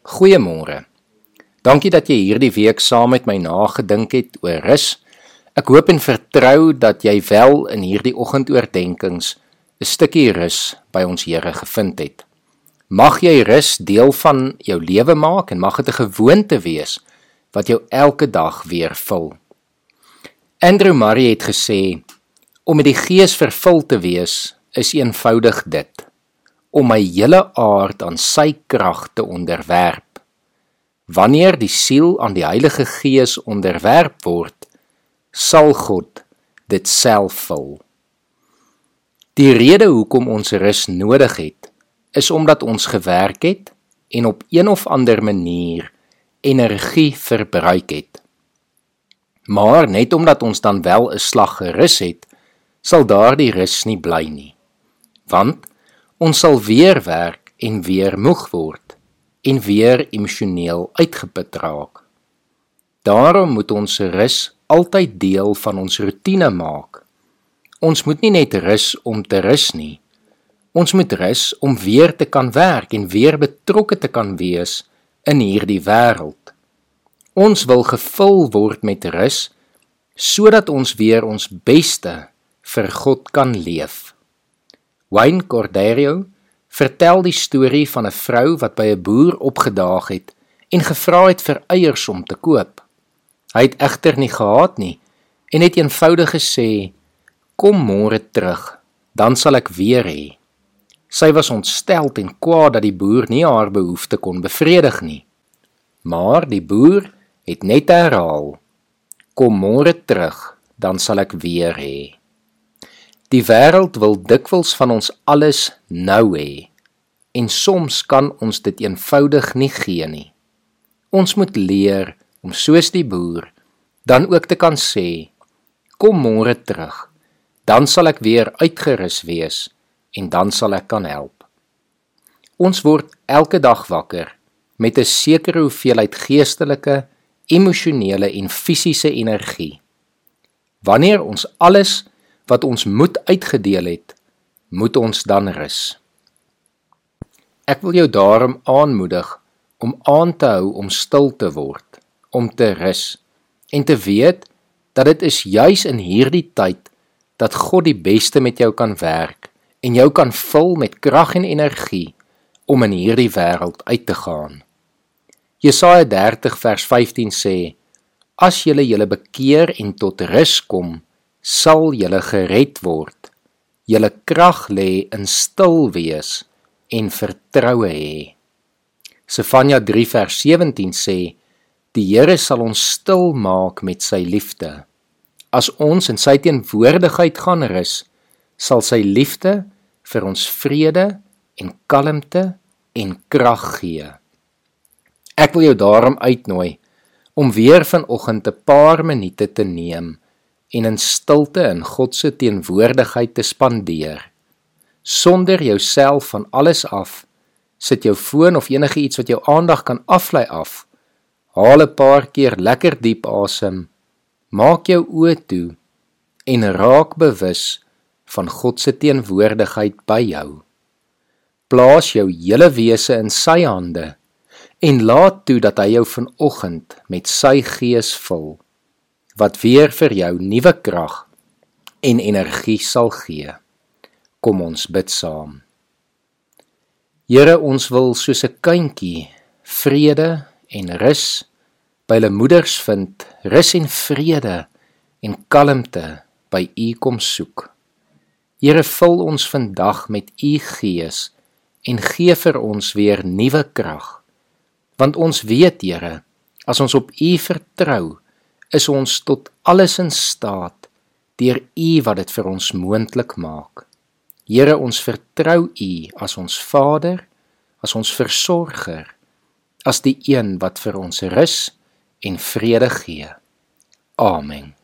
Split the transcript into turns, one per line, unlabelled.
Goeiemôre. Dankie dat jy hierdie week saam met my nagedink het oor rus. Ek hoop en vertrou dat jy wel in hierdie oggendoordenkings 'n stukkie rus by ons Here gevind het. Mag jy rus deel van jou lewe maak en mag dit 'n gewoonte wees wat jou elke dag weer vul. Andrew Murray het gesê om met die Gees vervul te wees is eenvoudig dit om my hele aard aan sy krag te onderwerp. Wanneer die siel aan die Heilige Gees onderwerp word, sal God dit self vul. Die rede hoekom ons rus nodig het, is omdat ons gewerk het en op een of ander manier energie verbruik het. Maar net omdat ons dan wel 'n slag gerus het, sal daardie rus nie bly nie. Want Ons sal weer werk en weer moeg word en weer emosioneel uitgeput raak. Daarom moet ons rus altyd deel van ons rotine maak. Ons moet nie net rus om te rus nie. Ons moet rus om weer te kan werk en weer betrokke te kan wees in hierdie wêreld. Ons wil gevul word met rus sodat ons weer ons beste vir God kan leef. Wayne Cordeiro vertel die storie van 'n vrou wat by 'n boer opgedaag het en gevra het vir eiers om te koop. Hy het egter nie gehad nie en het eenvoudig gesê: "Kom môre terug, dan sal ek weer hê." Sy was ontstel en kwaad dat die boer nie haar behoefte kon bevredig nie. Maar die boer het net herhaal: "Kom môre terug, dan sal ek weer hê." Die wêreld wil dikwels van ons alles nou hê. En soms kan ons dit eenvoudig nie gee nie. Ons moet leer om soos die boer dan ook te kan sê: "Kom môre terug. Dan sal ek weer uitgerus wees en dan sal ek kan help." Ons word elke dag wakker met 'n sekere hoeveelheid geestelike, emosionele en fisiese energie. Wanneer ons alles wat ons moed uitgedeel het, moet ons dan rus. Ek wil jou daarom aanmoedig om aan te hou om stil te word, om te rus en te weet dat dit is juis in hierdie tyd dat God die beste met jou kan werk en jou kan vul met krag en energie om in hierdie wêreld uit te gaan. Jesaja 30 vers 15 sê: As julle julle bekeer en tot rus kom, sal julle gered word. Julle krag lê in stil wees en vertroue hê. Sefanja 3 vers 17 sê: Die Here sal ons stil maak met sy liefde. As ons in sy teenwoordigheid gaan rus, sal sy liefde vir ons vrede en kalmte en krag gee. Ek wil jou daarom uitnooi om weer vanoggend 'n paar minute te neem en in stilte in God se teenwoordigheid te spandeer. Sonder jouself van alles af sit jou foon of enige iets wat jou aandag kan aflei af. Haal 'n paar keer lekker diep asem. Maak jou oë toe en raak bewus van God se teenwoordigheid by jou. Plaas jou hele wese in sy hande en laat toe dat hy jou vanoggend met sy gees vul wat weer vir jou nuwe krag en energie sal gee. Kom ons bid saam. Here, ons wil soos 'n kindjie vrede en rus by hulle moeders vind, rus en vrede en kalmte by U kom soek. Here, vul ons vandag met U Gees en gee vir ons weer nuwe krag. Want ons weet, Here, as ons op U vertrou, is ons tot alles in staat deur U wat dit vir ons moontlik maak. Here, ons vertrou U as ons Vader, as ons versorger, as die een wat vir ons rus en vrede gee. Amen.